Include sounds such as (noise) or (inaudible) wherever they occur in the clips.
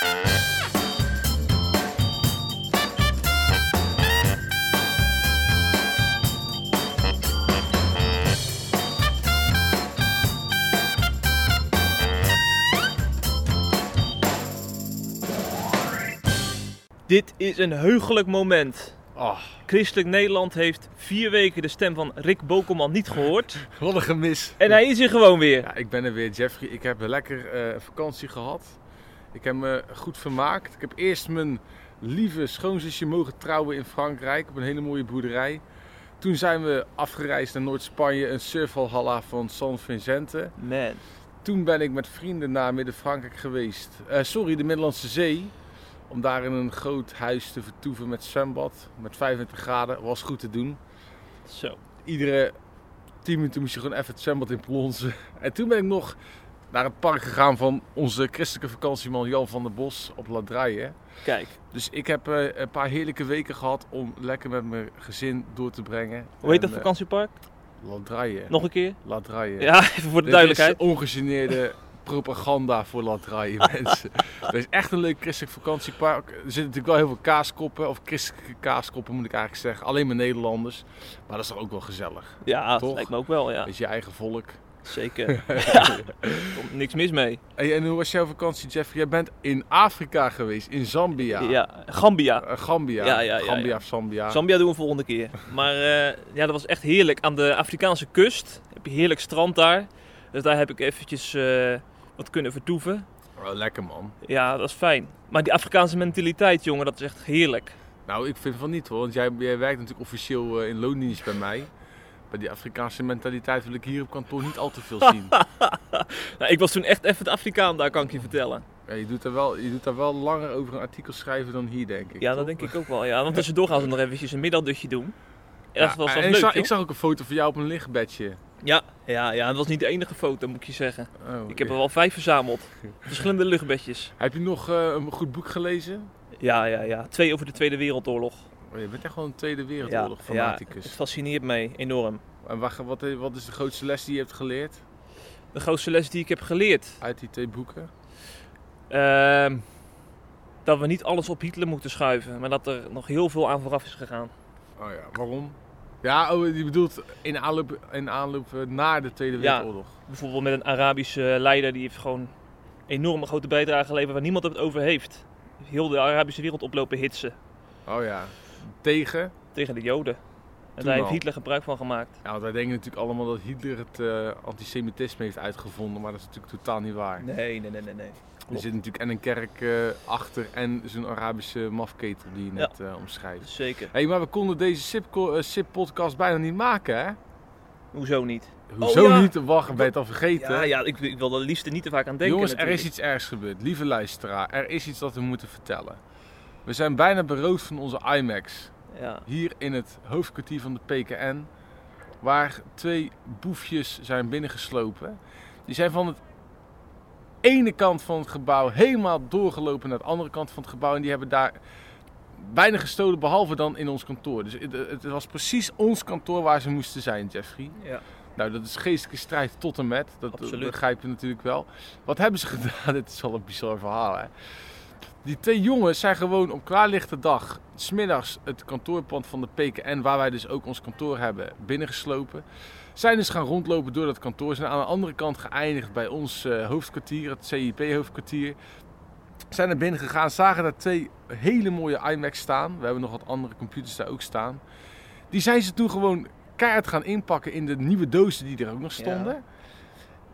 Dit is een heugelijk moment. Oh, Christelijk Nederland heeft vier weken de stem van Rick Bokelman niet gehoord. (laughs) wat een gemis. En hij is hier gewoon weer. Ja, ik ben er weer, Jeffrey. Ik heb een lekker eh, vakantie gehad. Ik heb me goed vermaakt. Ik heb eerst mijn lieve schoonzusje mogen trouwen in Frankrijk op een hele mooie boerderij. Toen zijn we afgereisd naar Noord-Spanje, een surfvalhalla van San Vicente. Man. Toen ben ik met vrienden naar Midden-Frankrijk geweest. Eh, sorry, de Middellandse Zee. Om daar in een groot huis te vertoeven met zwembad. Met 25 graden. Was goed te doen. Zo. Iedere 10 minuten moest je gewoon even het zwembad in plonzen. En toen ben ik nog naar het park gegaan van onze christelijke vakantieman Jan van der Bos op La Draille. Kijk. Dus ik heb eh, een paar heerlijke weken gehad om lekker met mijn gezin door te brengen. Hoe heet dat eh, vakantiepark? La Draille. Nog een keer? La Draille. Ja, (laughs) even voor de Dit duidelijkheid. is ongegeneerde (laughs) propaganda voor La Draille, (laughs) mensen. Het is echt een leuk christelijk vakantiepark. Er zitten natuurlijk wel heel veel kaaskoppen, of christelijke kaaskoppen moet ik eigenlijk zeggen. Alleen maar Nederlanders. Maar dat is toch ook wel gezellig. Ja, dat lijkt me ook wel, ja. Dat is je eigen volk. Zeker. Ja, (laughs) er komt niks mis mee. Hey, en hoe was jouw vakantie, Jeffrey? Jij bent in Afrika geweest, in Zambia. Ja, Gambia. Eh, Gambia. Ja, ja, ja, Gambia of Zambia. Zambia doen we volgende keer. Maar eh, ja, dat was echt heerlijk. Aan de Afrikaanse kust heb je heerlijk strand daar. Dus daar heb ik eventjes eh, wat kunnen vertoeven. Oh, lekker man. Ja, dat is fijn. Maar die Afrikaanse mentaliteit, jongen, dat is echt heerlijk. Nou, ik vind van niet hoor. Want jij, jij werkt natuurlijk officieel in loondienst bij mij. Bij die Afrikaanse mentaliteit wil ik hier op kantoor niet al te veel zien. (laughs) Nou, ik was toen echt even de Afrikaan daar, kan ik je vertellen. Ja, je, doet er wel, je doet daar wel langer over een artikel schrijven dan hier, denk ik. Ja, dat denk ik ook wel. Ja, want tussendoor gaan ze nog eventjes een middagdutje doen. Ja, dat was en wel ik, leuk, zag, ik zag ook een foto van jou op een lichtbedje. Ja, ja, ja, dat was niet de enige foto, moet ik je zeggen. Oh, Ik heb er wel vijf verzameld. Verschillende luchtbedjes. Heb je nog eh, een goed boek gelezen? Ja, ja, ja. Twee over de Tweede Wereldoorlog. Je bent echt wel een Tweede Ja, Wereldoorlog ja, fanaticus. het fascineert mij enorm. En wat, wat, is de grootste les die je hebt geleerd De grootste les die ik heb geleerd. uit die twee boeken? Ehm, dat we niet alles op Hitler moeten schuiven. Maar dat er nog heel veel aan vooraf is gegaan. Oh ja, waarom? Ja, oh, je bedoelt in aanloop, in aanloop eh, naar de Tweede Ja. Wereldoorlog. Bijvoorbeeld met een Arabische leider. Die heeft gewoon enorme grote bijdrage geleverd waar niemand het over heeft. Heel de Arabische wereld oplopen hitsen. Oh ja. Tegen? Tegen de Joden. En daar heeft. Hitler gebruik van gemaakt. Ja, want wij denken natuurlijk allemaal dat Hitler het eh, antisemitisme heeft uitgevonden, maar dat is natuurlijk totaal niet waar. Nee, nee, nee, nee. nee. Er zit natuurlijk en een kerk eh, achter en zo'n Arabische mafketel die je net eh, omschrijft. Zeker. Hé, hey, maar we konden deze SIP-podcast bijna niet maken, hè? Hoezo niet? Hoezo ja. niet? Wacht, ben je het al vergeten? Ja, ja ik, ik wil er liefst niet te vaak aan denken. Jongens, er is iets ergs gebeurd. Lieve luisteraar, er is iets dat we moeten vertellen. We zijn bijna beroofd van onze IMAX. Ja. Hier in het hoofdkwartier van de PKN. Waar twee boefjes zijn binnengeslopen. Die zijn van het ene kant van het gebouw helemaal doorgelopen naar de andere kant van het gebouw. En die hebben daar bijna gestolen, behalve dan in ons kantoor. Dus het, het was precies ons kantoor waar ze moesten zijn, Jeffrey. ja. Nou, dat is geestelijke strijd tot en met. Dat, Absoluut. begrijp je natuurlijk wel. Wat hebben ze (laughs) gedaan? Dit is wel een bizar verhaal, hè? Die twee jongens zijn gewoon op klaarlichte dag, smiddags het kantoorpand van de PKN, waar wij dus ook ons kantoor hebben, binnengeslopen. Zijn dus gaan rondlopen door dat kantoor. Zijn aan de andere kant geëindigd bij ons eh, hoofdkwartier, het CIP-hoofdkwartier. Zijn er binnen gegaan, zagen daar twee hele mooie iMacs staan. We hebben nog wat andere computers daar ook staan. Die zijn ze toen gewoon keihard gaan inpakken in de nieuwe dozen die er ook nog stonden.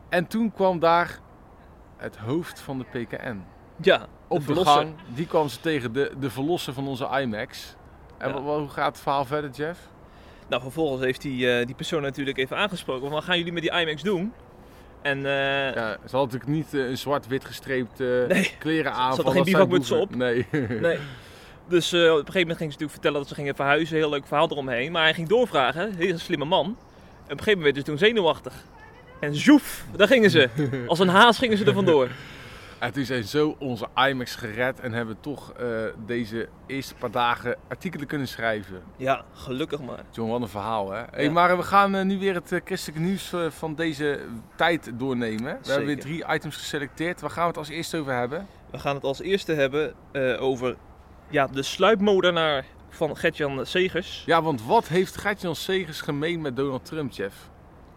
En toen kwam daar het hoofd van de PKN. ja, Op de gang, die kwam ze tegen, de, de verlosser van onze IMAX. En Ja. hoe gaat het verhaal verder, Jeff? Nou, vervolgens heeft die, eh, die persoon natuurlijk even aangesproken. van, Wat gaan jullie met die IMAX doen? En eh, Ja, ze had natuurlijk niet eh, een zwart-wit gestreept Nee. (laughs) kleren aan. Ze had geen bivakmutsen boeven. Nee. (laughs) nee. Dus op een gegeven moment ging ze natuurlijk vertellen dat ze gingen verhuizen. Heel leuk verhaal eromheen. Maar hij ging doorvragen. Heel slimme man. En op een gegeven moment werd ze toen zenuwachtig. En zoef, daar gingen ze. (laughs) Als een haas gingen ze er vandoor. En toen zijn zo onze IMAX gered en hebben toch eh, deze eerste paar dagen artikelen kunnen schrijven. Ja, gelukkig maar. John, wat een verhaal hè. Hey, Ja. maar we gaan eh, nu weer het eh, christelijke nieuws van deze tijd doornemen. We hebben weer drie items geselecteerd. Waar gaan we het als eerste over hebben? We gaan het als eerste hebben over ja, de sluipmoordenaar van Gertjan Segers. Ja, want wat heeft Gertjan Segers gemeen met Donald Trump, Jeff?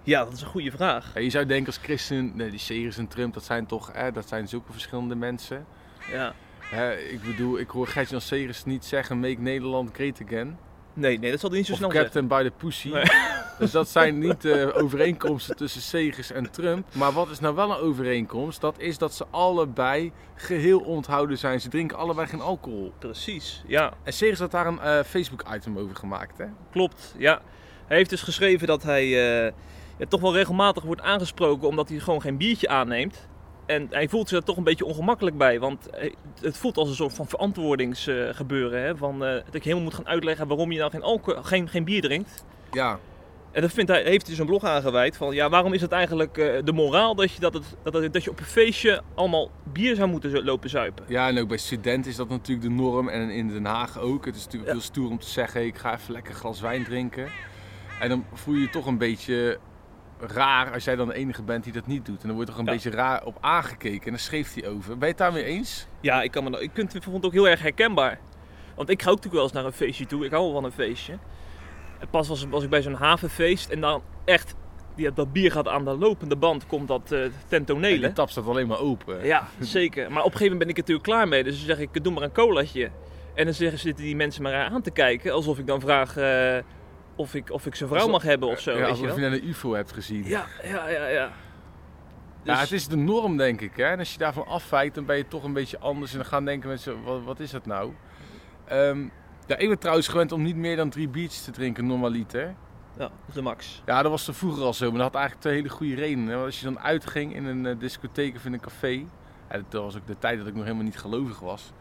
Ja, dat is een goede vraag. Ja, je zou denken als christen, nee, die Segers en Trump, dat zijn toch, eh, dat zijn zulke verschillende mensen. Ja. Hè, ik bedoel, ik hoor Gertjan Segers niet zeggen, make Nederland great again. Nee, nee, dat zal hij niet zo Of snel zeggen. Captain by the Pussy. Nee. (laughs) Dus dat zijn niet de overeenkomsten tussen Segers en Trump. Maar wat is nou wel een overeenkomst? Dat is dat ze allebei geheel onthouden zijn. Ze drinken allebei geen alcohol. Precies, ja, En Segers had daar een eh, Facebook-item over gemaakt, hè? klopt. Ja. Hij heeft dus geschreven dat hij eh, ja, toch wel regelmatig wordt aangesproken omdat hij gewoon geen biertje aanneemt. En hij voelt zich er toch een beetje ongemakkelijk bij, want hij- het voelt als een soort van verantwoordingsgebeuren. hè? Van, eh, dat ik helemaal moet gaan uitleggen waarom je nou geen, alcohol, geen, geen bier drinkt. Ja. En dat vindt hij, heeft hij zijn blog aangeweid van ja, waarom is het eigenlijk eh, de moraal dat je, dat, het, dat, het- dat je op een feestje allemaal bier zou moeten lopen zuipen? Ja, en ook bij studenten is dat natuurlijk de norm. En in Den Haag ook. Het is natuurlijk Ja. heel stoer om te zeggen, ik ga even lekker een glas wijn drinken. En dan voel je je toch een beetje raar als jij dan de enige bent die dat niet doet. En dan wordt er een Ja. beetje raar op aangekeken. En dan schreef hij over. Ben je het daarmee eens? Ja, ik, kan me, ik vind, ik vond het ook heel erg herkenbaar. Want ik ga ook natuurlijk wel eens naar een feestje toe. Ik hou wel van een feestje. En pas was, was ik bij zo'n havenfeest en dan echt, die, dat bier gaat aan de lopende band, komt dat eh ten En de tap staat alleen maar open. Ja, (laughs) zeker. Maar op een gegeven moment ben ik er natuurlijk klaar mee. Dus dan zeg ik, doe maar een colaatje. En dan zeggen, zitten die mensen maar aan te kijken. Alsof ik dan vraag eh, of, ik, of ik zijn vrouw mag hebben of zo. Ja, weet je je net een ufo hebt gezien. Ja, ja, ja, ja. Ja, Dus- het is de norm, denk ik. Hè? En als je daarvan afwijkt, dan ben je toch een beetje anders. En dan gaan denken mensen, wat, wat is dat nou? Ehm, ja, ik ben trouwens gewend om niet meer dan drie biertjes te drinken, normaliter. Ja, de max. Ja, dat was er vroeger al zo. Maar dat had eigenlijk twee hele goede redenen. Want als je dan uitging in een eh, discotheek of in een café... Ja, dat was ook de tijd dat ik nog helemaal niet gelovig was.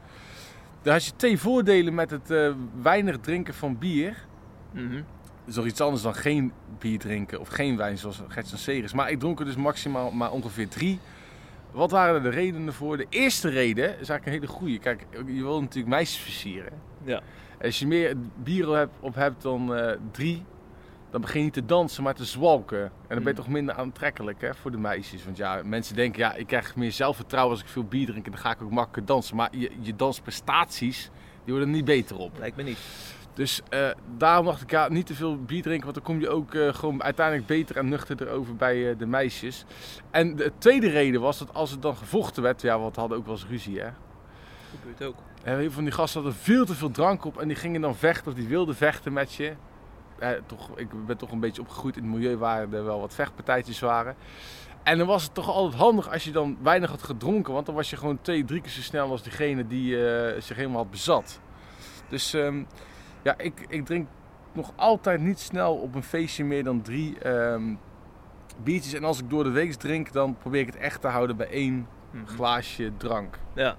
Dan had je twee voordelen met het eh, weinig drinken van bier. Mhm. Is iets anders dan geen bier drinken of geen wijn zoals Gertjan Segers. Maar ik dronk er dus maximaal maar ongeveer drie. Wat waren de redenen voor? De eerste reden is eigenlijk een hele goede. Kijk, je wil natuurlijk meisjes versieren. Ja. Als je meer bier op hebt, op hebt dan eh, drie, dan begin je niet te dansen, maar te zwalken. En dan ben je Mm. toch minder aantrekkelijk hè, voor de meisjes. Want ja, mensen denken, ja, ik krijg meer zelfvertrouwen als ik veel bier drink en dan ga ik ook makkelijker dansen. Maar je, je dansprestaties, die worden er niet beter op. Lijkt me niet. Dus eh, daarom dacht ik, ja, niet te veel bier drinken, want dan kom je ook eh, gewoon uiteindelijk beter en nuchterder over bij eh, de meisjes. En de tweede reden was dat als het dan gevochten werd, ja, want we hadden ook wel eens ruzie, hè. Gebeurt ook. En heel veel van die gasten hadden veel te veel drank op en die gingen dan vechten of die wilden vechten met je. Eh, toch, ik ben toch een beetje opgegroeid in het milieu waar er wel wat vechtpartijtjes waren. En dan was het toch altijd handig als je dan weinig had gedronken, want dan was je gewoon twee, drie keer zo snel als diegene die zich helemaal had bezat. Dus ehm, ja, ik, ik drink nog altijd niet snel op een feestje meer dan drie ehm, biertjes. En als ik door de week drink, dan probeer ik het echt te houden bij één Mhm. glaasje drank. Ja.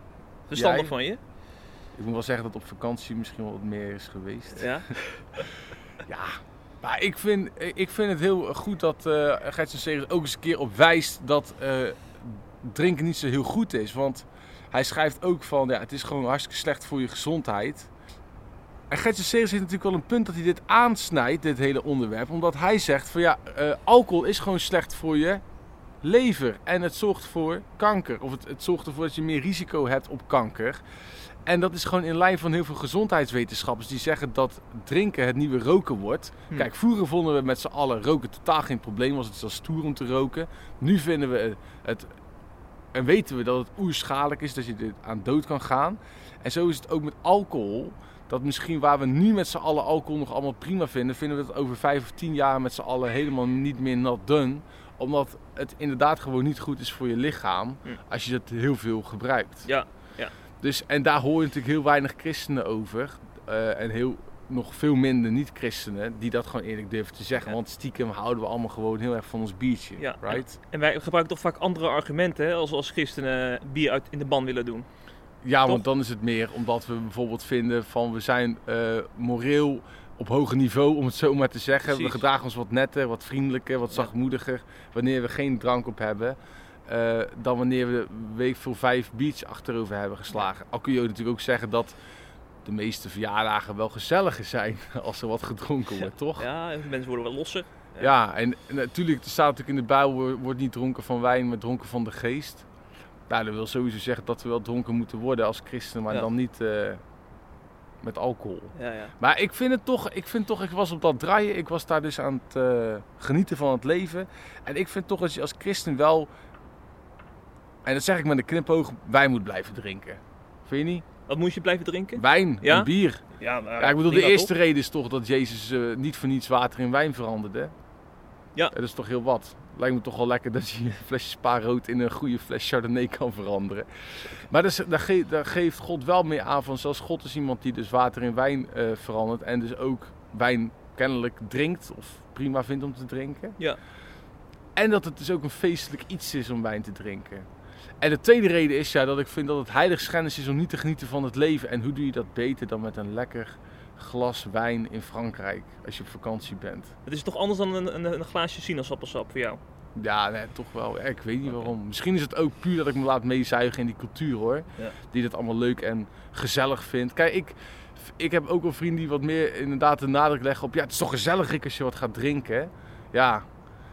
Verstandig Jij? van je. Ik moet wel zeggen dat op vakantie misschien wel wat meer is geweest. Ja. (laughs) Ja, maar ik vind, ik vind het heel goed dat eh Gertsen Segers ook eens een keer op wijst dat eh, drinken niet zo heel goed is. Want hij schrijft ook van, ja, het is gewoon hartstikke slecht voor je gezondheid. En Gertsen Segers heeft natuurlijk wel een punt dat hij dit aansnijdt, dit hele onderwerp. Omdat hij zegt van, ja, eh, alcohol is gewoon slecht voor je lever. En het zorgt voor kanker. Of het, het zorgt ervoor dat je meer risico hebt op kanker. En dat is gewoon in lijn van heel veel gezondheidswetenschappers die zeggen dat drinken het nieuwe roken wordt. Hm. Kijk, vroeger vonden we met z'n allen roken totaal geen probleem, was het zelfs stoer om te roken. Nu vinden we het en weten we dat het oerschadelijk is, dat je er aan dood kan gaan. En zo is het ook met alcohol. Dat misschien waar we nu met z'n allen alcohol nog allemaal prima vinden, vinden we het over vijf of tien jaar met z'n allen helemaal niet meer not done. Omdat het inderdaad gewoon niet goed is voor je lichaam Hm. als je het heel veel gebruikt. Ja. Dus, en daar hoor je natuurlijk heel weinig christenen over. eh, en heel, nog veel minder niet-christenen die dat gewoon eerlijk durven te zeggen. Ja. Want stiekem houden we allemaal gewoon heel erg van ons biertje. Ja, right? En wij gebruiken toch vaak andere argumenten hè, als, als christenen bier uit in de ban willen doen. Ja, want dan is het meer omdat we bijvoorbeeld vinden van we zijn eh, moreel op hoger niveau, om het zo maar te zeggen. We gedragen ons wat netter, wat vriendelijker, wat Ja. zachtmoediger wanneer we geen drank op hebben. eh, dan wanneer we week voor vijf biertjes achterover hebben geslagen. Al kun je natuurlijk ook zeggen dat de meeste verjaardagen wel gezelliger zijn (laughs) als er wat gedronken wordt, toch? Ja, en mensen worden wel losser. Ja, en, en natuurlijk, er staat natuurlijk in de Bijbel, wordt niet dronken van wijn, maar dronken van de geest. Nou, dat wil sowieso zeggen dat we wel dronken moeten worden als christen, maar Ja. dan niet eh, met alcohol. Ja, ja. Maar ik vind het toch, ik vind toch, ik was op dat draaien, ik was daar dus aan het eh, genieten van het leven. En ik vind toch dat je als christen wel, en dat zeg ik met een knipoog, wijn moet blijven drinken. Vind je niet? Wat moest je blijven drinken? Wijn Ja? en bier. Ja, maar, Ja, ik bedoel, de eerste reden is toch dat Jezus eh, niet voor niets water in wijn veranderde. Ja. Dat is toch heel wat. Lijkt me toch wel lekker dat je (laughs) een flesje spaarrood in een goede fles Chardonnay kan veranderen. Maar dus, daar, ge- daar geeft God wel mee aan van, zelfs God is iemand die dus water in wijn eh, verandert. En dus ook wijn kennelijk drinkt of prima vindt om te drinken. Ja. En dat het dus ook een feestelijk iets is om wijn te drinken. En de tweede reden is ja, dat ik vind dat het heiligschennis is om niet te genieten van het leven. En hoe doe je dat beter dan met een lekker glas wijn in Frankrijk als je op vakantie bent? Het is toch anders dan een, een, een glaasje sinaasappelsap voor jou? Ja, nee, toch wel. Ik weet niet waarom. Misschien is het ook puur dat ik me laat meezuigen in die cultuur hoor. Ja. Die dat allemaal leuk en gezellig vindt. Kijk, ik, ik heb ook wel vrienden die wat meer inderdaad de nadruk leggen op... Ja, het is toch gezellig Rick, als je wat gaat drinken. Ja,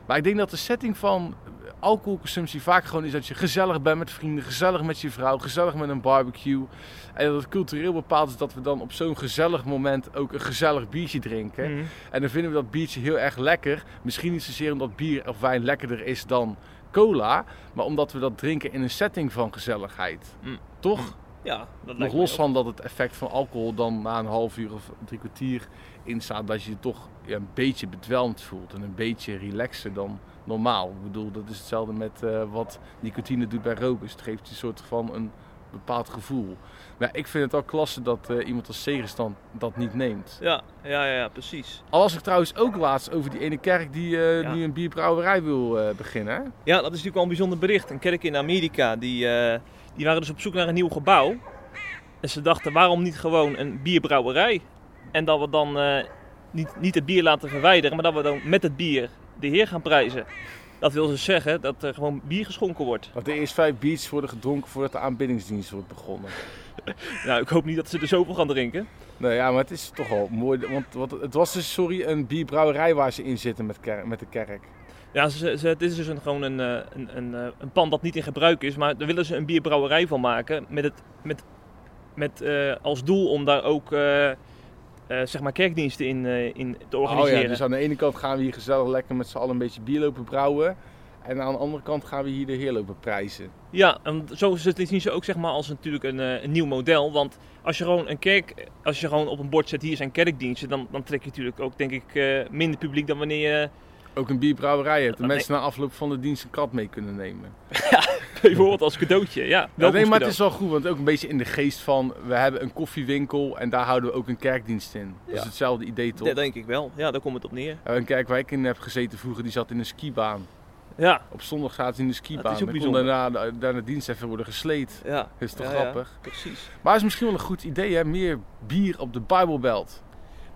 maar ik denk dat de setting van alcoholconsumptie vaak gewoon is dat je gezellig bent met vrienden, gezellig met je vrouw, gezellig met een barbecue. En dat het cultureel bepaald is dat we dan op zo'n gezellig moment ook een gezellig biertje drinken. Mhm. En dan vinden we dat biertje heel erg lekker. Misschien niet zozeer omdat bier of wijn lekkerder is dan cola, maar omdat we dat drinken in een setting van gezelligheid. Mm. Toch? Ja, dat Nog los van dat het effect van alcohol dan na een half uur of drie kwartier instaat, dat je je toch een beetje bedwelmd voelt en een beetje relaxer dan normaal. Ik bedoel, dat is hetzelfde met eh, wat nicotine doet bij roken. Dus het geeft je een soort van een bepaald gevoel. Maar ik vind het wel klasse dat eh, iemand als Segers dan dat niet neemt. Ja, ja, ja, precies. Al was ik trouwens ook laatst over die ene kerk die eh, Ja. nu een bierbrouwerij wil beginnen. hè? Ja, dat is natuurlijk wel een bijzonder bericht. Een kerk in Amerika, die, die waren dus op zoek naar een nieuw gebouw. En ze dachten, waarom niet gewoon een bierbrouwerij? En dat we dan niet, niet het bier laten verwijderen, maar dat we dan met het bier de Heer gaan prijzen. Dat wil dus zeggen dat er gewoon bier geschonken wordt. Dat er eerst vijf biertjes worden gedronken voordat de aanbiddingsdienst wordt begonnen. (laughs) Nou, ik hoop niet dat ze er zoveel gaan drinken. Nou ja, maar het is toch wel mooi. Want, want het was dus, sorry, een bierbrouwerij waar ze in zitten met, met de kerk. Ja, ze, ze, het is dus een, gewoon een, eh, een, een, eh, een pand dat niet in gebruik is, maar daar willen ze een bierbrouwerij van maken. Met, het, met, met eh, als doel om daar ook eh, zeg maar kerkdiensten in, eh, in te Oh organiseren. ja, dus aan de ene kant gaan we hier gezellig lekker met z'n allen een beetje bier lopen brouwen. En aan de andere kant gaan we hier de heer lopen prijzen. Ja, en zo is het- zien ze ook zeg maar als natuurlijk een, eh, een nieuw model. Want als je gewoon een kerk, als je gewoon op een bord zet hier zijn kerkdiensten, dan, dan trek je natuurlijk ook denk ik minder publiek dan wanneer je Ook een bierbrouwerij hebt. De Nee. mensen na afloop van de dienst een kat mee kunnen nemen. (laughs) (laughs) bijvoorbeeld als cadeautje. Ja, Ja, nee, maar het is wel goed, want ook een beetje in de geest van... We hebben een koffiewinkel en daar houden we ook een kerkdienst in. Dat is hetzelfde idee toch? Dat denk ik wel. Ja, daar komt het op neer. Een kerk waar ik in heb gezeten vroeger, die zat in een skibaan. Ja, Op zondag zaten ze in de Dat skibaan. is ook daarna, daarna de dienst even worden gesleed. ja. Dat is toch ja. grappig? precies. Maar het is misschien wel een goed idee, hè? Meer bier op de Bijbelbelt.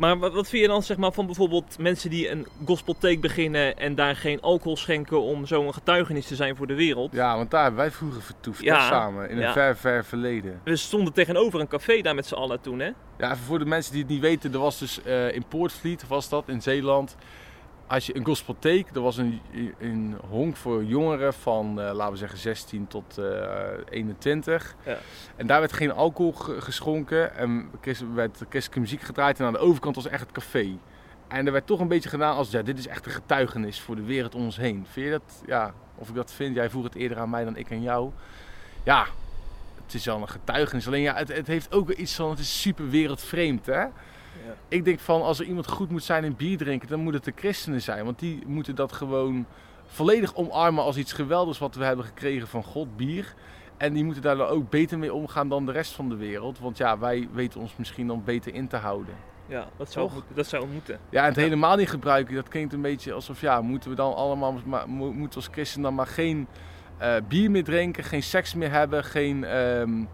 Maar wat, wat vind je dan zeg maar, van bijvoorbeeld mensen die een gospeltheek beginnen en daar geen alcohol schenken om zo een getuigenis te zijn voor de wereld? Ja, want daar hebben wij vroeger vertoefd, Ja, samen. In een ja. ver, ver verleden. We stonden tegenover een café daar met z'n allen toen, hè? Ja, even voor de mensen die het niet weten. Er was dus eh, in Poortvliet, was dat, in Zeeland. Had je een gospeltheek. Er was een, een honk voor jongeren van, eh, laten we zeggen, 16 tot eh 21. Ja. En daar werd geen alcohol ge- geschonken. En werd christelijke muziek gedraaid. En aan de overkant was echt het café. En er werd toch een beetje gedaan als, ja, dit is echt een getuigenis voor de wereld om ons heen. Vind je dat, ja, of ik dat vind? Jij vroeg het eerder aan mij dan ik aan jou. Ja, het is wel een getuigenis. Alleen ja, het, het heeft ook iets van, het is super wereldvreemd, hè? Ja. Ik denk van, als er iemand goed moet zijn in bier drinken, dan moet het de christenen zijn. Want die moeten dat gewoon volledig omarmen als iets geweldigs wat we hebben gekregen van God, bier. En die moeten daar dan ook beter mee omgaan dan de rest van de wereld. Want ja, wij weten ons misschien dan beter in te houden. Ja, dat zou, Toch? dat zou moeten. Ja, en het helemaal niet gebruiken, dat klinkt een beetje alsof, ja, moeten we dan allemaal, maar, moeten als christen dan maar geen eh, bier meer drinken, geen seks meer hebben, geen ehm,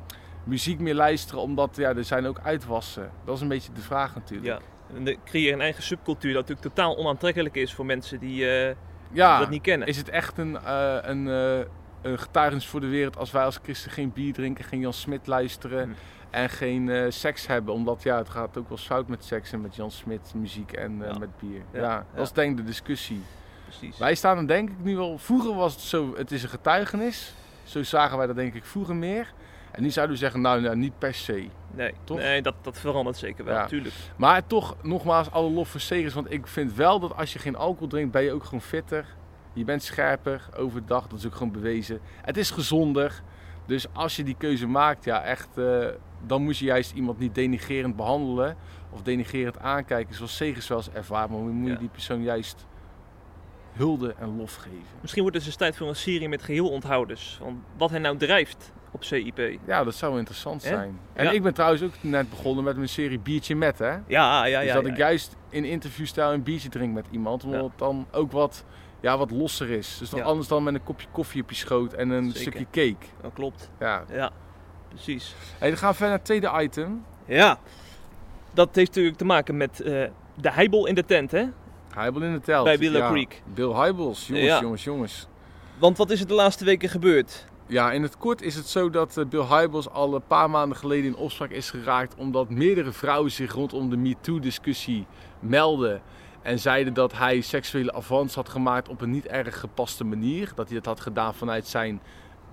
muziek meer luisteren, omdat ja, er zijn ook uitwassen. Dat is een beetje de vraag natuurlijk. Ja. En de- creëer een eigen subcultuur dat natuurlijk totaal onaantrekkelijk is voor mensen die eh, Ja, dat niet kennen. is het echt een, eh, een, eh, een getuigenis voor de wereld als wij als christen geen bier drinken, geen Jan Smit luisteren Hm. en geen seks hebben? Omdat ja, het gaat ook wel fout met seks en met Jan Smit muziek en Ja. met bier. Ja, Ja, dat ja. is denk ik de discussie. Precies. Wij staan er denk ik nu wel. Vroeger was het zo, het is een getuigenis. Zo zagen wij dat denk ik vroeger meer. En nu zouden we zeggen, nou, nou niet per se. Nee, Toch? nee dat, dat verandert zeker wel, Ja. natuurlijk. Maar toch, nogmaals, alle lof voor Segers. Want ik vind wel dat als je geen alcohol drinkt, ben je ook gewoon fitter. Je bent scherper overdag, dat is ook gewoon bewezen. Het is gezonder. Dus als je die keuze maakt, ja, echt, eh, dan moet je juist iemand niet denigerend behandelen. Of denigerend aankijken, zoals Segers wel eens ervaart. Maar moet je Ja. die persoon juist hulde en lof geven. Misschien wordt het dus tijd voor een serie met geheel onthouders. Van wat hij nou drijft op CIP. Ja, dat zou interessant zijn. En Ja. ik ben trouwens ook net begonnen met mijn serie Biertje Met, hè. Ja, ja, ja. dus dat ja, ik juist in interviewstijl een biertje drink met iemand. Omdat het dan ook wat, ja, wat losser is. Dus dan anders dan met een kopje koffie op je schoot en een Zeker. stukje cake. Dat klopt. Ja. Ja, precies. Hey, dan gaan we verder naar het tweede item. Ja, dat heeft natuurlijk te maken met eh, de heibel in de tent, hè? Heibel in de tent. Bij Willow ja. Creek. Bill Heibels. Jongens, Ja. jongens, jongens. Want wat is er de laatste weken gebeurd? Ja, in het kort is het zo dat eh, Bill Hybels al een paar maanden geleden in opspraak is geraakt omdat meerdere vrouwen zich rondom de MeToo-discussie melden. En zeiden dat hij seksuele avans had gemaakt op een niet erg gepaste manier. Dat hij dat had gedaan vanuit zijn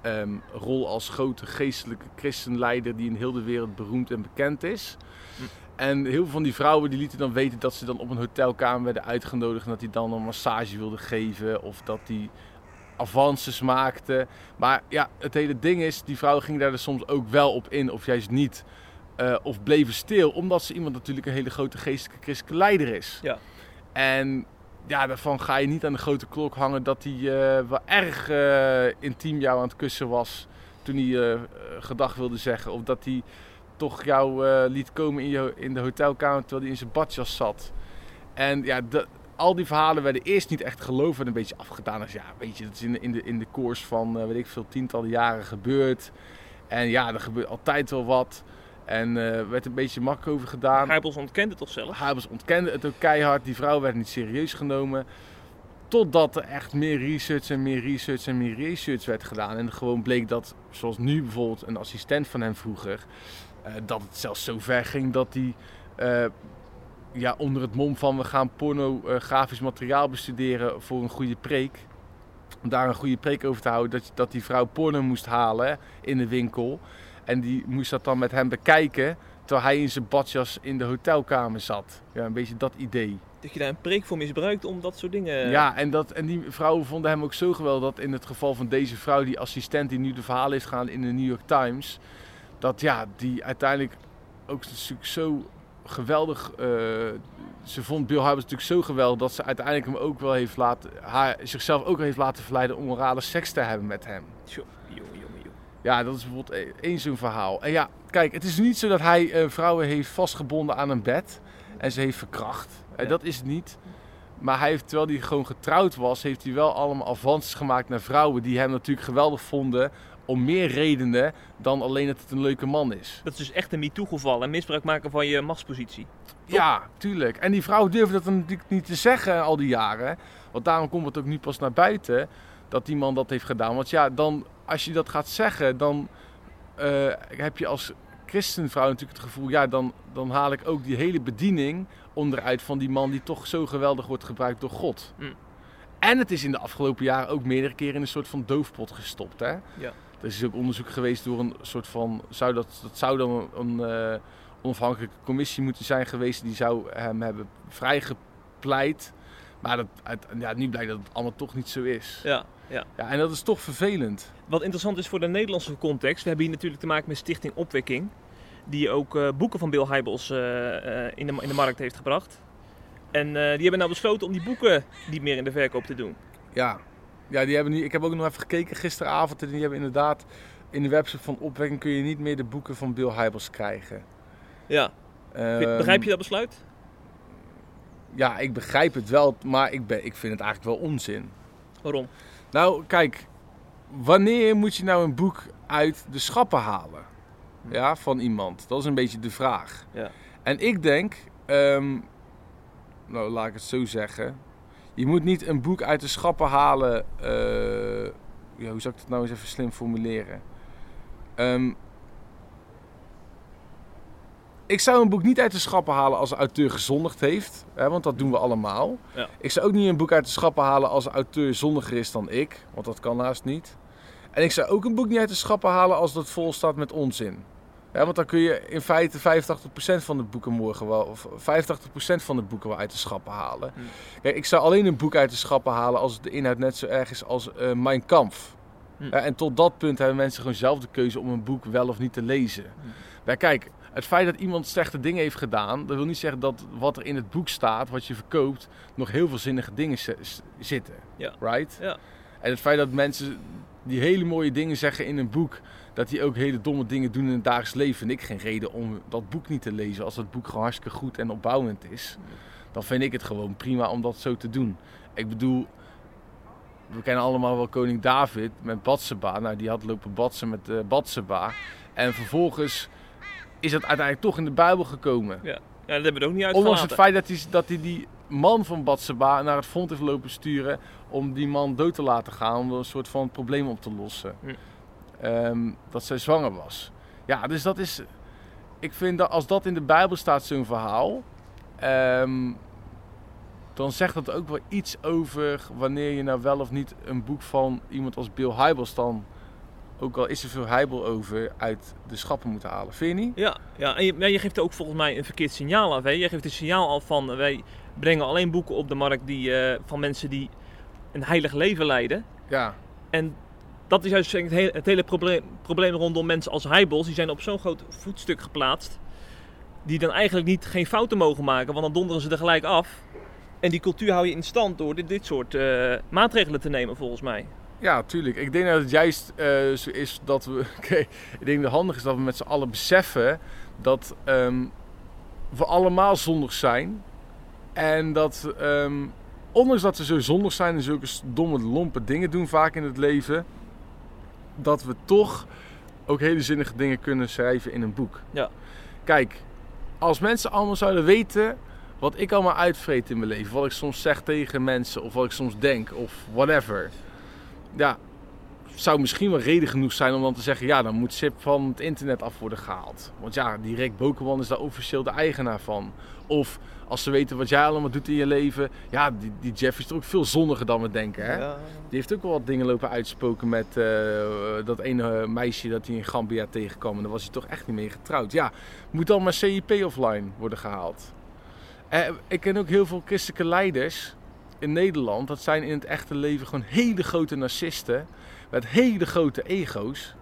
ehm, rol als grote geestelijke christenleider die in heel de wereld beroemd en bekend is. En heel veel van die vrouwen die lieten dan weten dat ze dan op een hotelkamer werden uitgenodigd. En dat hij dan een massage wilde geven. Of dat hij avances maakte. Maar ja, het hele ding is, die vrouwen gingen daar dus soms ook wel op in, of juist niet. Eh, of bleven stil, omdat ze iemand natuurlijk een hele grote geestelijke christelijke leider is. Ja. En ja, daarvan ga je niet aan de grote klok hangen dat hij eh, wel erg eh, intiem jou aan het kussen was toen hij gedag wilde zeggen. Of dat hij toch jou liet komen in, je, in de hotelkamer terwijl hij in zijn badjas zat. En ja, de, al die verhalen werden eerst niet echt geloofd en een beetje afgedaan. Als ja, weet je, dat is in de, in de, in de koers van, eh, weet ik veel, tientallen jaren gebeurd. En ja, er gebeurt altijd wel wat. En er werd een beetje makkelijk over gedaan. Heibels ontkende het toch zelf? Habers ontkende het ook keihard. Die vrouw werd niet serieus genomen. Totdat er echt meer research en meer research en meer research werd gedaan. En gewoon bleek dat, zoals nu bijvoorbeeld een assistent van hem vroeger, eh, dat het zelfs zo ver ging dat hij ja, onder het mom van we gaan pornografisch materiaal bestuderen voor een goede preek. Om daar een goede preek over te houden, dat, dat die vrouw porno moest halen in de winkel. En die moest dat dan met hem bekijken. Terwijl hij in zijn badjas in de hotelkamer zat. Ja, een beetje dat idee. Dat je daar een preek voor misbruikt om dat soort dingen... Ja, en, dat, en die vrouwen vonden hem ook zo geweldig dat in het geval van deze vrouw, die assistent die nu de verhaal heeft gedaan in de New York Times, dat ja, die uiteindelijk ook natuurlijk zo geweldig. eh, ze vond Bill Hybels natuurlijk zo geweldig dat ze uiteindelijk hem ook wel heeft laten, haar, zichzelf ook heeft laten verleiden om orale seks te hebben met hem. Tjoh. Ja, dat is bijvoorbeeld e- één zo'n verhaal. En ja, kijk, het is niet zo dat hij eh, vrouwen heeft vastgebonden aan een bed en ze heeft verkracht. Eh, Ja. Dat is het niet. Maar hij heeft, terwijl hij gewoon getrouwd was, heeft hij wel allemaal avances gemaakt naar vrouwen die hem natuurlijk geweldig vonden. Om meer redenen dan alleen dat het een leuke man is. Dat is dus echt een MeToo-geval en misbruik maken van je machtspositie. Ja, tuurlijk. En die vrouwen durven dat natuurlijk niet te zeggen al die jaren. Want daarom komt het ook nu pas naar buiten dat die man dat heeft gedaan. Want ja, dan, als je dat gaat zeggen, dan eh, heb je als christenvrouw natuurlijk het gevoel... ja, dan, dan haal ik ook die hele bediening onderuit van die man... die toch zo geweldig wordt gebruikt door God. Mm. En het is in de afgelopen jaren ook meerdere keren in een soort van doofpot gestopt, hè? Ja. Er is ook onderzoek geweest door een soort van... Zou dat, dat zou dan een... eh, onafhankelijke commissie moeten zijn geweest. Die zou hem hebben vrijgepleit. Maar dat, uit, ja, nu blijkt dat het allemaal toch niet zo is. Ja, ja. Ja, en dat is toch vervelend. Wat interessant is voor de Nederlandse context, we hebben hier natuurlijk te maken met Stichting Opwekking. Die ook eh, boeken van Bill Hybels eh, eh, in, de, in de markt heeft gebracht. En eh, die hebben nou besloten om die boeken niet meer in de verkoop te doen. Ja, ja die hebben nu, ik heb ook nog even gekeken gisteravond. En die hebben inderdaad in de website van Opwekking kun je niet meer de boeken van Bill Hybels krijgen. Ja. Ehm, Begrijp je dat besluit? Ja, ik begrijp het wel, maar ik, ben, ik vind het eigenlijk wel onzin. Waarom? Nou, kijk, wanneer moet je nou een boek uit de schappen halen? Ja, van iemand. Dat is een beetje de vraag. Ja. En ik denk, ehm, nou laat ik het zo zeggen. Je moet niet een boek uit de schappen halen. eh, ja, hoe zou ik dat nou eens even slim formuleren? Ehm, ik zou een boek niet uit de schappen halen als de auteur gezondigd heeft. Hè, want dat doen we allemaal. Ja. Ik zou ook niet een boek uit de schappen halen als de auteur zondiger is dan ik. Want dat kan haast niet. En ik zou ook een boek niet uit de schappen halen als dat vol staat met onzin. Ja, want dan kun je in feite 85% van de boeken morgen wel, of 85% van de boeken wel uit de schappen halen. Hmm. Kijk, ik zou alleen een boek uit de schappen halen als de inhoud net zo erg is als eh Mijn Kampf. Hmm. Ja, en tot dat punt hebben mensen gewoon zelf de keuze om een boek wel of niet te lezen. Hmm. Maar kijk, het feit dat iemand slechte dingen heeft gedaan, dat wil niet zeggen dat wat er in het boek staat, wat je verkoopt, nog heel veel zinnige dingen zitten. Ja. Right? Ja. En het feit dat mensen die hele mooie dingen zeggen in een boek, dat die ook hele domme dingen doen in het dagelijks leven, vind ik geen reden om dat boek niet te lezen. Als dat boek gewoon hartstikke goed en opbouwend is, dan vind ik het gewoon prima om dat zo te doen. Ik bedoel, we kennen allemaal wel koning David met Batseba. Nou, die had lopen batsen met eh Batseba. En vervolgens is dat uiteindelijk toch in de Bijbel gekomen. Ja, dat hebben we ook niet uit Ondanks het feit dat hij, dat hij die man van Batseba naar het front heeft lopen sturen om die man dood te laten gaan, om een soort van probleem op te lossen. Hm. Ehm, dat zij zwanger was. Ja, dus dat is. Ik vind dat als dat in de Bijbel staat, zo'n verhaal. ehm, dan zegt dat ook wel iets over wanneer je nou wel of niet een boek van iemand als Bill Hybels dan. Ook al is er veel heibel over, uit de schappen moeten halen. Vind je niet? Ja, ja en je, geeft ook volgens mij een verkeerd signaal af. Hè? Je geeft een signaal af van wij brengen alleen boeken op de markt die, eh, van mensen die een heilig leven leiden. Ja. En dat is juist het hele, probleem, rondom mensen als Heibels. Die zijn op zo'n groot voetstuk geplaatst. Die dan eigenlijk niet, geen fouten mogen maken, want dan donderen ze er gelijk af. En die cultuur hou je in stand door dit, dit soort eh, maatregelen te nemen, volgens mij. Ja, tuurlijk. Ik denk dat het juist eh, zo is dat we. (laughs) Ik denk dat het handig is dat we met z'n allen beseffen dat ehm, we allemaal zondig zijn. En dat, ehm, ondanks dat we zo zondig zijn en zulke domme, lompe dingen doen vaak in het leven, dat we toch ook hele zinnige dingen kunnen schrijven in een boek. Ja. Kijk, als mensen allemaal zouden weten wat ik allemaal uitvreet in mijn leven, wat ik soms zeg tegen mensen of wat ik soms denk of whatever ja, zou misschien wel reden genoeg zijn om dan te zeggen: ja, dan moet SIP van het internet af worden gehaald. Want ja, die Rick Bokeman is daar officieel de eigenaar van. Of als ze weten wat jij allemaal doet in je leven, ja, die, die Jeff is toch ook veel zonniger dan we denken. Hè? Ja. Die heeft ook wel wat dingen lopen uitspoken met eh, dat ene meisje dat hij in Gambia tegenkwam. En daar was hij toch echt niet mee getrouwd. Ja, moet dan maar CIP offline worden gehaald. Eh, ik ken ook heel veel christelijke leiders in Nederland. Dat zijn in het echte leven gewoon hele grote narcisten. Met hele grote ego's.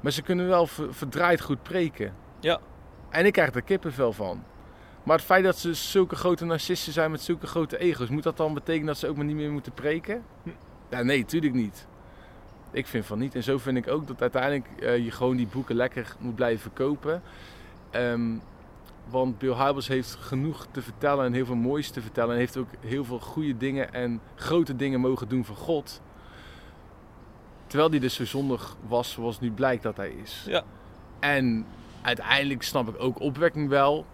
Maar ze kunnen wel ver- verdraaid goed preken. Ja. En ik krijg er kippenvel van. Maar het feit dat ze zulke grote narcisten zijn met zulke grote ego's, moet dat dan betekenen dat ze ook maar niet meer moeten preken? Hm. Ja, nee, tuurlijk niet. Ik vind van niet. En zo vind ik ook dat uiteindelijk eh, je gewoon die boeken lekker moet blijven verkopen. Ehm, want Bill Hybels heeft genoeg te vertellen en heel veel moois te vertellen. En heeft ook heel veel goede dingen en grote dingen mogen doen voor God. Terwijl hij dus zo zondig was zoals nu blijkt dat hij is. Ja. En uiteindelijk snap ik ook opwekking wel.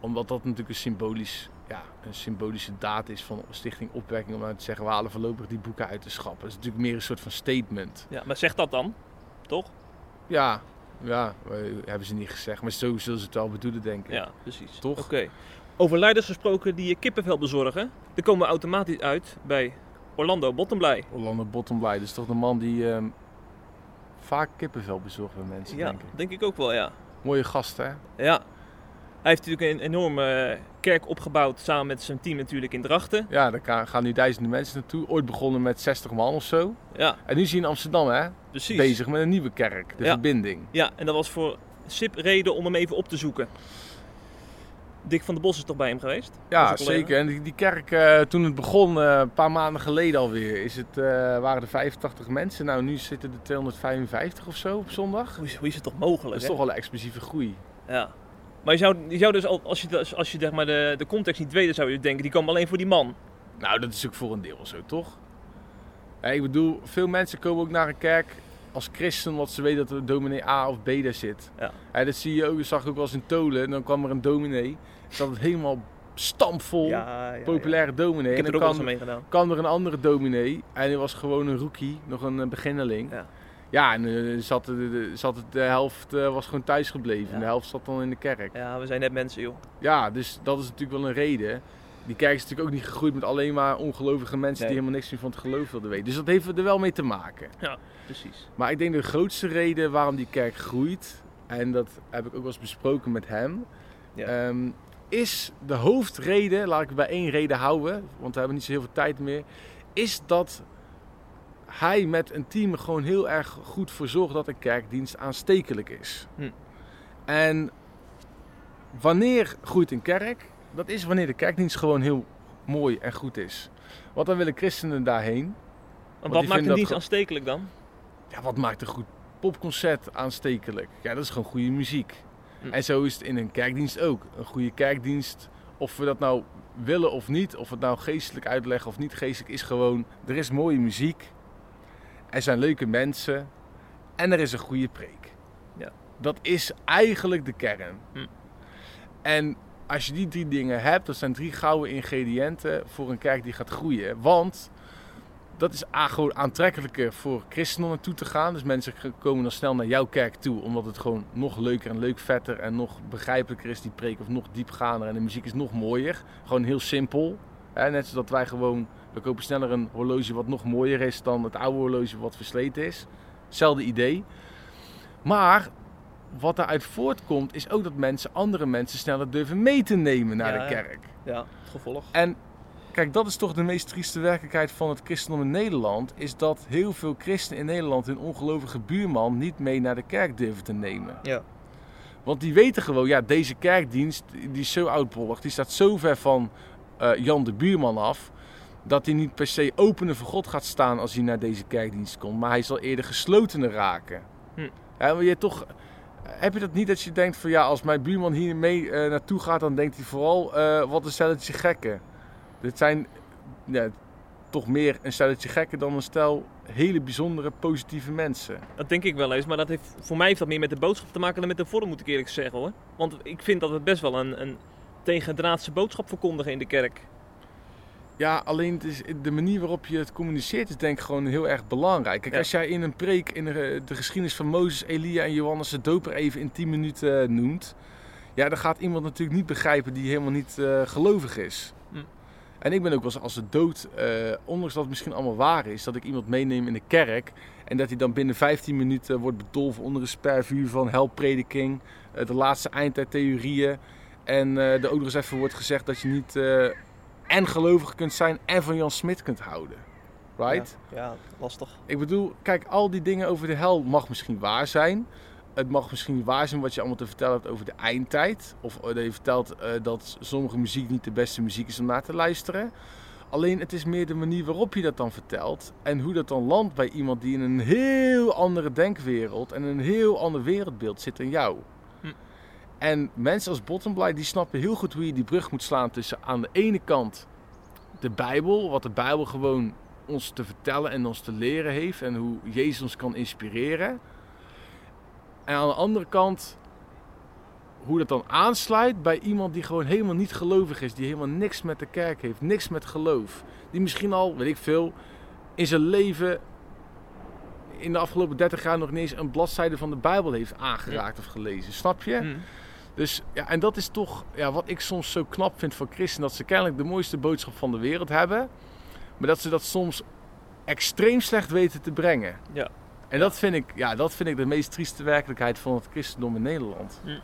Omdat dat natuurlijk een, symbolisch, ja, een symbolische daad is van Stichting Opwekking. Om nou te zeggen, we halen voorlopig die boeken uit de schappen. Dat is natuurlijk meer een soort van statement. ja, maar zeg dat dan, toch? Ja, ja eh, hebben ze niet gezegd. Maar zo zullen ze het wel bedoelen, denk ik. Ja, precies. Toch? Oké. Over leiders gesproken die je kippenvel bezorgen. Dan komen we automatisch uit bij Orlando Bottomblij. Orlando Bottomblij, is toch de man die ehm, vaak kippenvel bezorgt bij mensen, Ja, denk ik. denk ik ook wel, ja. Mooie gast, hè? Ja. Hij heeft natuurlijk een enorme eh, kerk opgebouwd samen met zijn team natuurlijk in Drachten. Ja, daar gaan nu duizenden mensen naartoe. Ooit begonnen met 60 man of zo. Ja, En nu zie je in Amsterdam, hè? precies. Bezig met een nieuwe kerk, de Ja. verbinding. Ja, en dat was voor SIP reden om hem even op te zoeken. Dick van der Bos is toch bij hem geweest? Ja, zeker. En die, die kerk, eh, toen het begon, eh, een paar maanden geleden alweer, is het, eh, waren er 85 mensen. Nou, nu zitten er 255 of zo op zondag. Hoe is, hoe is het toch mogelijk? Dat is hè? toch wel een explosieve groei. Ja. Maar je zou, je zou dus, al- als je, dus- als je zeg maar de, de context niet weet, dan zou je denken, die kwam alleen voor die man. Nou, dat is ook voor een deel zo, toch? Ja, ik bedoel, veel mensen komen ook naar een kerk als christen, omdat ze weten dat er dominee A of B daar zit. Ja. dat zie je ook, dat zag ik ook wel eens in Tolen. En dan kwam er een dominee, zat het helemaal stampvol, ja, ja. populaire dominee. Ik heb en er dan kwam er een andere dominee en hij was gewoon een rookie, nog een eh, beginneling. Ja. Ja, en eh, zat, de, de- zat het, de helft eh, was gewoon thuis gebleven Ja. en de helft zat dan in de kerk. Ja, we zijn net mensen, joh. Ja, dus dat is natuurlijk wel een reden. Die kerk is natuurlijk ook niet gegroeid met alleen maar ongelovige mensen Nee. die helemaal niks meer van het geloof wilden weten. Dus dat heeft er wel mee te maken. Precies. Maar ik denk de grootste reden waarom die kerk groeit, en dat heb ik ook wel eens besproken met hem, Ja. ehm, is de hoofdreden, laat ik het bij één reden houden, want we hebben niet zo heel veel tijd meer, is dat hij met een team gewoon heel erg goed voor zorgt dat een kerkdienst aanstekelijk is. Hm. En wanneer groeit een kerk? Dat is wanneer de kerkdienst gewoon heel mooi en goed is. Want dan willen christenen daarheen. En wat maakt een dienst aanstekelijk dan? Ja, wat maakt een goed popconcert aanstekelijk? Ja, dat is gewoon goede muziek. Hm. En zo is het in een kerkdienst ook. Een goede kerkdienst, of we dat nou willen of niet, of het nou geestelijk uitleggen of niet geestelijk, is gewoon: er is mooie muziek, er zijn leuke mensen en er is een goede preek. Ja. Dat is eigenlijk de kern. Hm. En als je die drie dingen hebt, dat zijn drie gouden ingrediënten voor een kerk die gaat groeien. Want dat is gewoon aantrekkelijker voor christenen om naartoe te gaan. Dus mensen komen dan snel naar jouw kerk toe, omdat het gewoon nog leuker en leuk vetter en nog begrijpelijker is, die preek, of nog diepgaander en de muziek is nog mooier. Gewoon heel simpel. Net zoals wij gewoon, we kopen sneller een horloge wat nog mooier is dan het oude horloge wat versleten is. Hetzelfde idee. Maar wat daaruit voortkomt, is ook dat mensen andere mensen sneller durven mee te nemen naar Ja, de ja. kerk. Ja, het gevolg. En kijk, dat is toch de meest trieste werkelijkheid van het christendom in Nederland. Is dat heel veel christenen in Nederland hun ongelovige buurman niet mee naar de kerk durven te nemen. Ja. Want die weten gewoon, ja, deze kerkdienst die is zo oudbollig. Die staat zo ver van eh, Jan de buurman af. Dat hij niet per se opener voor God gaat staan als hij naar deze kerkdienst komt. Maar hij zal eerder geslotener raken. Hm. Ja, maar je toch, heb je dat niet dat je denkt van ja, als mijn buurman hier mee eh, naartoe gaat, dan denkt hij vooral eh, wat een stelletje gekken. Dit zijn ja, toch meer een stelletje gekken dan een stel hele bijzondere positieve mensen. Dat denk ik wel eens, maar dat heeft, voor mij heeft dat meer met de boodschap te maken dan met de vorm, moet ik eerlijk zeggen hoor. Want ik vind dat we best wel een, een tegendraadse boodschap verkondigen in de kerk. Ja, alleen het is, de manier waarop je het communiceert is denk ik gewoon heel erg belangrijk. Kijk, Ja. als jij in een preek in de, de geschiedenis van Mozes, Elia en Johannes de Doper even in 10 minuten eh, noemt, ja, dan gaat iemand natuurlijk niet begrijpen die helemaal niet eh, gelovig is. Hm. En ik ben ook wel eens als de dood, eh, ondanks dat het misschien allemaal waar is, dat ik iemand meeneem in de kerk en dat hij dan binnen 15 minuten wordt bedolven onder een spervuur van helprediking, de laatste eindtijdtheorieën en eh er ook nog eens even wordt gezegd dat je niet en gelovig kunt zijn en van Jan Smit kunt houden. Right? Ja, ja, lastig. Ik bedoel, kijk, al die dingen over de hel mag misschien waar zijn. Het mag misschien waar zijn wat je allemaal te vertellen hebt over de eindtijd. Of eh, dat je vertelt eh, dat sommige muziek niet de beste muziek is om naar te luisteren. Alleen het is meer de manier waarop je dat dan vertelt. En hoe dat dan landt bij iemand die in een heel andere denkwereld en een heel ander wereldbeeld zit dan jou. En mensen als Bottomblight die snappen heel goed hoe je die brug moet slaan tussen aan de ene kant de Bijbel, wat de Bijbel gewoon ons te vertellen en ons te leren heeft en hoe Jezus ons kan inspireren. En aan de andere kant hoe dat dan aansluit bij iemand die gewoon helemaal niet gelovig is, die helemaal niks met de kerk heeft, niks met geloof. Die misschien al, weet ik veel, in zijn leven in de afgelopen 30 jaar nog niet eens een bladzijde van de Bijbel heeft aangeraakt of gelezen. Snap je? Hm. Dus ja, en dat is toch ja, wat ik soms zo knap vind van christenen. Dat ze kennelijk de mooiste boodschap van de wereld hebben. Maar dat ze dat soms extreem slecht weten te brengen. Ja. En dat vind, ik, ja, dat vind ik de meest trieste werkelijkheid van het christendom in Nederland. Hm.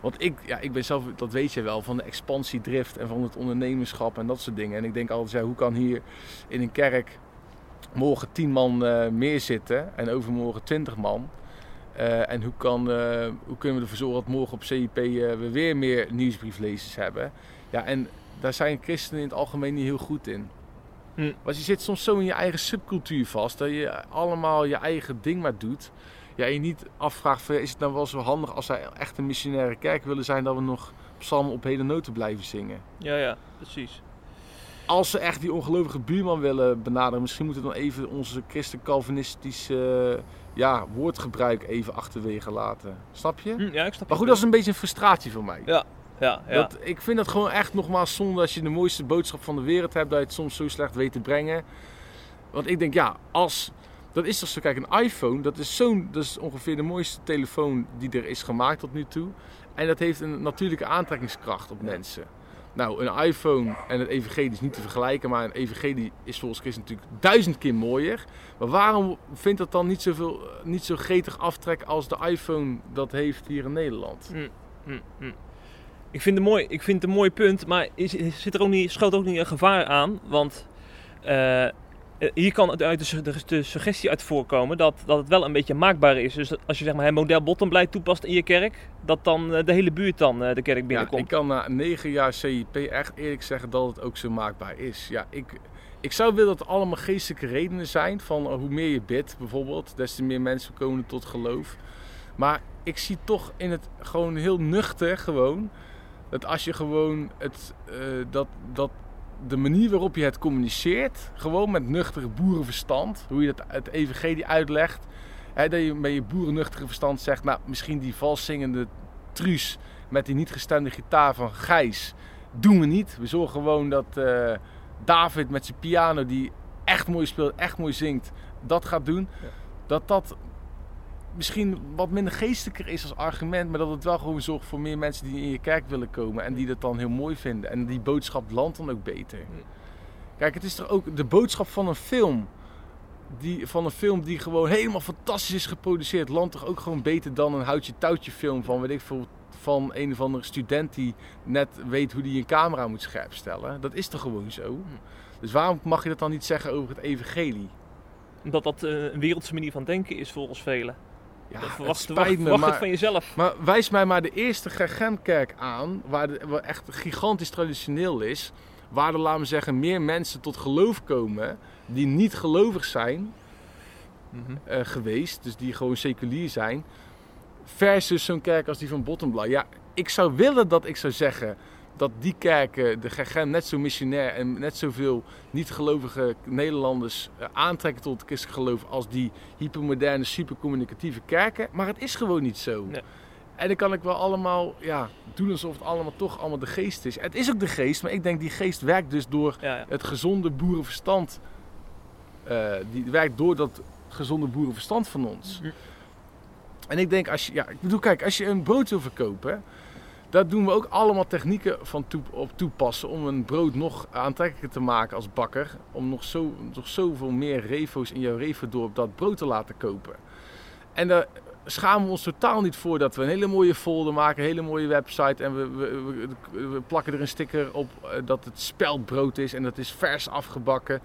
Want ik, ja, ik ben zelf, dat weet je wel, van de expansiedrift en van het ondernemerschap en dat soort dingen. En ik denk altijd, ja, hoe kan hier in een kerk morgen 10 man eh, meer zitten en overmorgen 20 man? Eh, en hoe, kan, eh, hoe kunnen we ervoor zorgen dat morgen op CIP eh, we weer meer nieuwsbrieflezers hebben? Ja, en daar zijn christenen in het algemeen niet heel goed in. Hm. Want je zit soms zo in je eigen subcultuur vast, dat je allemaal je eigen ding maar doet. Ja, en je niet afvraagt, van, is het nou wel zo handig als wij echt een missionaire kerk willen zijn, dat we nog psalmen op hele noten blijven zingen? Ja, ja, precies. Als ze echt die ongelovige buurman willen benaderen, misschien moeten we dan even onze christen-calvinistische ja, woordgebruik even achterwege laten. Snap je? Hm, ja, ik snap Maar goed, dat is een beetje een frustratie voor mij. Ja, ja. Dat, ik vind dat gewoon echt nogmaals zonde als je de mooiste boodschap van de wereld hebt, dat je het soms zo slecht weet te brengen. Want ik denk, ja, als. Dat is toch zo, kijk, een iPhone, dat is, zo'n, dat is ongeveer de mooiste telefoon die er is gemaakt tot nu toe. En dat heeft een natuurlijke aantrekkingskracht op mensen. Nou, een iPhone en het evangelie is niet te vergelijken, maar een evangelie is volgens Christus natuurlijk duizend keer mooier. Maar waarom vindt dat dan niet, zoveel, niet zo gretig aftrek als de iPhone dat heeft hier in Nederland? Mm, mm, mm. Ik vind, het mooi, ik vind het een mooi punt, maar is, zit er ook niet, schuilt ook niet een gevaar aan? Want eh, hier kan het uit de, de, de, suggestie uit voorkomen dat, dat het wel een beetje maakbaar is. Dus als je zeg maar het model bottombeleid toepast in je kerk, dat dan eh, de hele buurt dan eh, de kerk binnenkomt. Ja, ik kan na negen jaar CIP echt eerlijk zeggen dat het ook zo maakbaar is. Ja, ik, ik zou willen dat het allemaal geestelijke redenen zijn. Van hoe meer je bidt bijvoorbeeld, des te meer mensen komen tot geloof. Maar ik zie toch in het gewoon heel nuchter gewoon. Dat als je gewoon het, uh, dat, dat de manier waarop je het communiceert, gewoon met nuchtere boerenverstand, hoe je het, het evangelie uitlegt, hè, dat je met je boerennuchtere verstand zegt, nou misschien die valszingende truus met die niet gestemde gitaar van Gijs, doen we niet. We zorgen gewoon dat uh, David met zijn piano, die echt mooi speelt, echt mooi zingt, dat gaat doen. Ja. Dat dat misschien wat minder geestelijker is als argument, maar dat het wel gewoon zorgt voor meer mensen die in je kerk willen komen en die dat dan heel mooi vinden. En die boodschap landt dan ook beter. Kijk, het is toch ook de boodschap van een film. Die, van een film die gewoon helemaal fantastisch is geproduceerd, landt toch ook gewoon beter dan een houtje-touwtje film van, weet ik veel, van een of andere student die net weet hoe die een camera moet scherp stellen. Dat is toch gewoon zo? Dus waarom mag je dat dan niet zeggen over het evangelie? Omdat dat eh, een wereldse manier van denken is volgens velen. Ja, Dat het spijt me, verwacht het maar, van jezelf. maar wijs mij maar de eerste Gergenkerk aan, waar, de, waar echt gigantisch traditioneel is, waar er, laten we zeggen, meer mensen tot geloof komen die niet gelovig zijn Mhm. eh, geweest, dus die gewoon seculier zijn, versus zo'n kerk als die van Bottomblad. Ja, ik zou willen dat ik zou zeggen dat die kerken, de net zo missionair en net zoveel niet-gelovige Nederlanders eh, aantrekken tot het christelijk geloof als die hypermoderne, supercommunicatieve kerken. Maar het is gewoon niet zo. Nee. En dan kan ik wel allemaal ja, doen alsof het allemaal toch allemaal de geest is. Het is ook de geest, maar ik denk die geest werkt dus door Ja, ja. het gezonde boerenverstand. eh, die werkt door dat gezonde boerenverstand van ons. Mhm. En ik denk, als je, ja, ik bedoel, kijk, als je een brood wil verkopen, daar doen we ook allemaal technieken van toe, op toepassen om een brood nog aantrekkelijker te maken als bakker. Om nog, zo, nog zoveel meer refo's in jouw refodorp dat brood te laten kopen. En daar schamen we ons totaal niet voor dat we een hele mooie folder maken, een hele mooie website. En we, we, plakken er een sticker op eh, dat het speldbrood is en dat is vers afgebakken.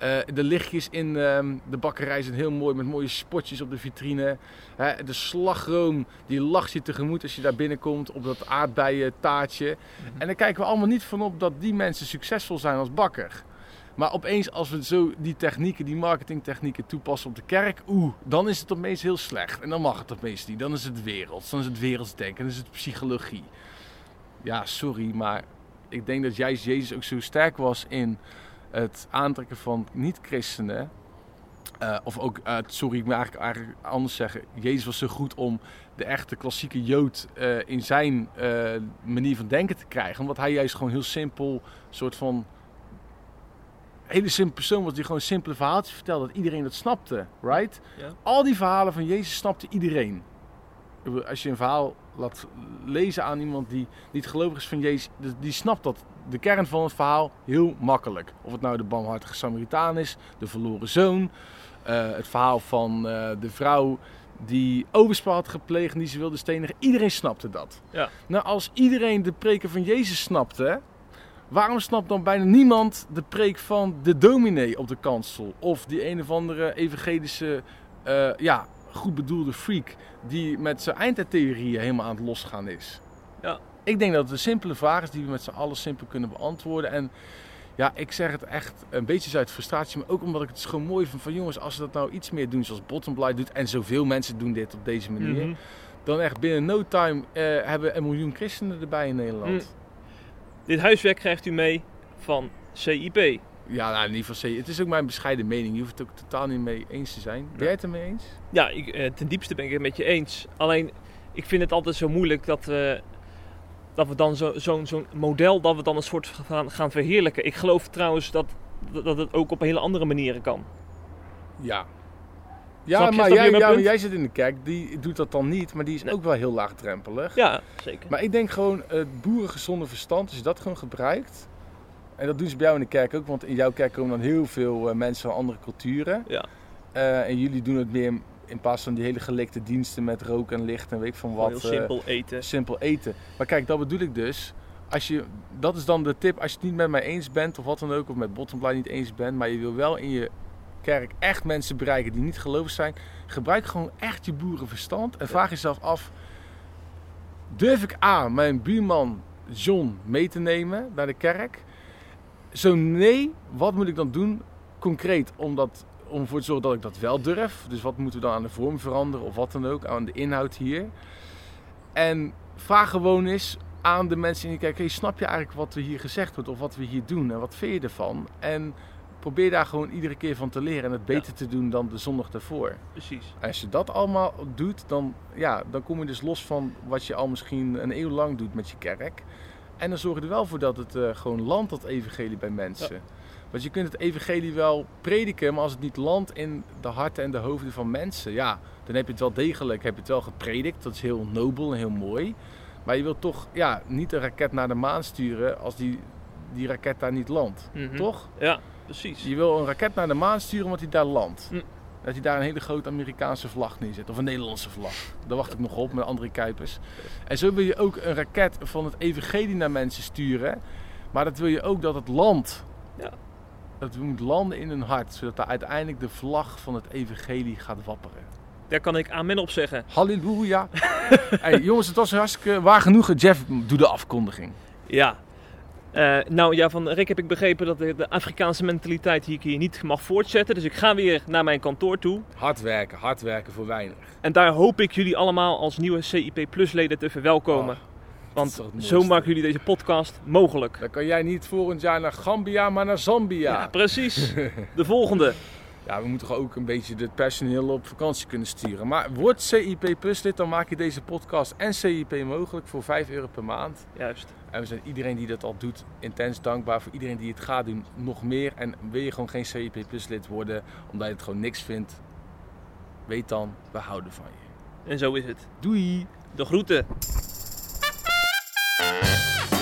Eh, de lichtjes in ehm, de bakkerij zijn heel mooi met mooie spotjes op de vitrine. Hè, de slagroom die lacht je tegemoet als je daar binnenkomt op dat aardbeien taartje. En daar kijken we allemaal niet van op dat die mensen succesvol zijn als bakker. Maar opeens als we zo die technieken, die marketingtechnieken toepassen op de kerk, oeh, dan is het opeens heel slecht. En dan mag het opeens niet. Dan is het werelds, dan is het wereldsdenken, dan is het psychologie. Ja, sorry, maar ik denk dat juist Jezus ook zo sterk was in het aantrekken van niet-christenen. Eh, of ook, eh, sorry, ik moet eigenlijk, eigenlijk anders zeggen. Jezus was zo goed om de echte klassieke Jood eh, in zijn manier van denken te krijgen. Omdat hij juist gewoon heel simpel, soort van. hele simpele persoon was die gewoon simpele verhaaltjes vertelde. Dat iedereen dat snapte, right? Ja. Al die verhalen van Jezus snapte iedereen. Als je een verhaal laat lezen aan iemand die niet gelovig is van Jezus, die snapt dat. De kern van het verhaal heel makkelijk. Of het nou de barmhartige Samaritaan is, de verloren zoon, eh, het verhaal van eh, de vrouw die overspel had gepleegd en die ze wilde stenigen. Iedereen snapte dat. Ja. Nou, als iedereen de preken van Jezus snapte, waarom snapt dan bijna niemand de preek van de dominee op de kansel? Of die een of andere evangelische, eh, ja, goed bedoelde freak die met zijn eindtijdtheorieën helemaal aan het losgaan is? Ja. Ik denk dat het een simpele vraag is die we met z'n allen simpel kunnen beantwoorden. En ja, ik zeg het echt een beetje uit frustratie, maar ook omdat ik het gewoon mooi vind van jongens, als ze dat nou iets meer doen zoals Bottomblight doet, en zoveel mensen doen dit op deze manier, Mhm. dan echt binnen no time eh, hebben we een miljoen christenen erbij in Nederland. Mm. Dit huiswerk krijgt u mee van CIP. Ja, nou, in ieder geval, het is ook mijn bescheiden mening. Je hoeft het ook totaal niet mee eens te zijn. Ben jij het ermee eens? Ja, ik, eh, ten diepste ben ik het met je eens. Alleen, ik vind het altijd zo moeilijk dat we, dat we dan zo- zo'n zo'n model, dat we dan een soort gaan, gaan verheerlijken. Ik geloof trouwens dat, dat het ook op hele andere manieren kan. Ja. Ja, maar, jij, ja, maar jij zit in de kerk, die doet dat dan niet, maar die is Nee. ook wel heel laagdrempelig. Ja, zeker. Maar ik denk gewoon het boerengezonde verstand, als je dat gewoon gebruikt. En dat doen ze bij jou in de kerk ook, want in jouw kerk komen dan heel veel eh, mensen van andere culturen. Ja. Eh, en jullie doen het meer in plaats van die hele gelikte diensten met rook en licht en weet ik van wat. heel eh, simpel eten. simpel eten. Maar kijk, dat bedoel ik dus. Als je, dat is dan de tip, als je het niet met mij eens bent of wat dan ook, of met Bottomblind niet eens bent, maar je wil wel in je kerk echt mensen bereiken die niet gelovig zijn, gebruik gewoon echt je boerenverstand en vraag jezelf af, durf ik A, mijn buurman John mee te nemen naar de kerk? Zo nee, wat moet ik dan doen concreet om, dat, om ervoor te zorgen dat ik dat wel durf? Dus wat moeten we dan aan de vorm veranderen of wat dan ook, aan de inhoud hier? En vraag gewoon eens aan de mensen in je kerk, hey, snap je eigenlijk wat er hier gezegd wordt of wat we hier doen en wat vind je ervan? En probeer daar gewoon iedere keer van te leren en het beter te doen dan de zondag daarvoor. Precies. En als je dat allemaal doet, dan, ja, dan kom je dus los van wat je al misschien een eeuw lang doet met je kerk. En dan zorg je er wel voor dat het eh, gewoon landt, dat evangelie bij mensen. Want je kunt het evangelie wel prediken, maar als het niet landt in de harten en de hoofden van mensen, ja, dan heb je het wel degelijk, heb je het wel gepredikt. Dat is heel nobel en heel mooi. Maar je wilt toch ja, niet een raket naar de maan sturen als die, die raket daar niet landt. Mhm. Toch? Ja, precies. Je wil een raket naar de maan sturen omdat hij daar landt. Hm. Dat hij daar een hele grote Amerikaanse vlag neerzet. Of een Nederlandse vlag. Daar wacht ik nog op met andere Kuipers. En zo wil je ook een raket van het evangelie naar mensen sturen. Maar dat wil je ook dat het landt. Dat het moet landen in hun hart. Zodat daar uiteindelijk de vlag van het evangelie gaat wapperen. Daar kan ik amen op zeggen. Halleluja. (laughs) hey, jongens, het was hartstikke waar genoeg. Jeff, doe de afkondiging. Ja. Eh, nou ja, van Rick heb ik begrepen dat de, de Afrikaanse mentaliteit hier, hier niet mag voortzetten. Dus ik ga weer naar mijn kantoor toe. Hard werken, hard werken voor weinig. En daar hoop ik jullie allemaal als nieuwe CIP Plus leden te verwelkomen. Oh, Want zo maken jullie deze podcast mogelijk. Dan kan jij niet volgend jaar naar Gambia, maar naar Zambia. Ja, precies. (laughs) De volgende. Ja, we moeten ook een beetje het personeel op vakantie kunnen sturen. Maar word CIP Plus lid, dan maak je deze podcast en CIP mogelijk voor 5 euro per maand. Juist. En we zijn iedereen die dat al doet intens dankbaar. Voor iedereen die het gaat doen, nog meer. En wil je gewoon geen CIP Plus lid worden, omdat je het gewoon niks vindt, weet dan, we houden van je. En zo is het. Doei! De groeten. Ah!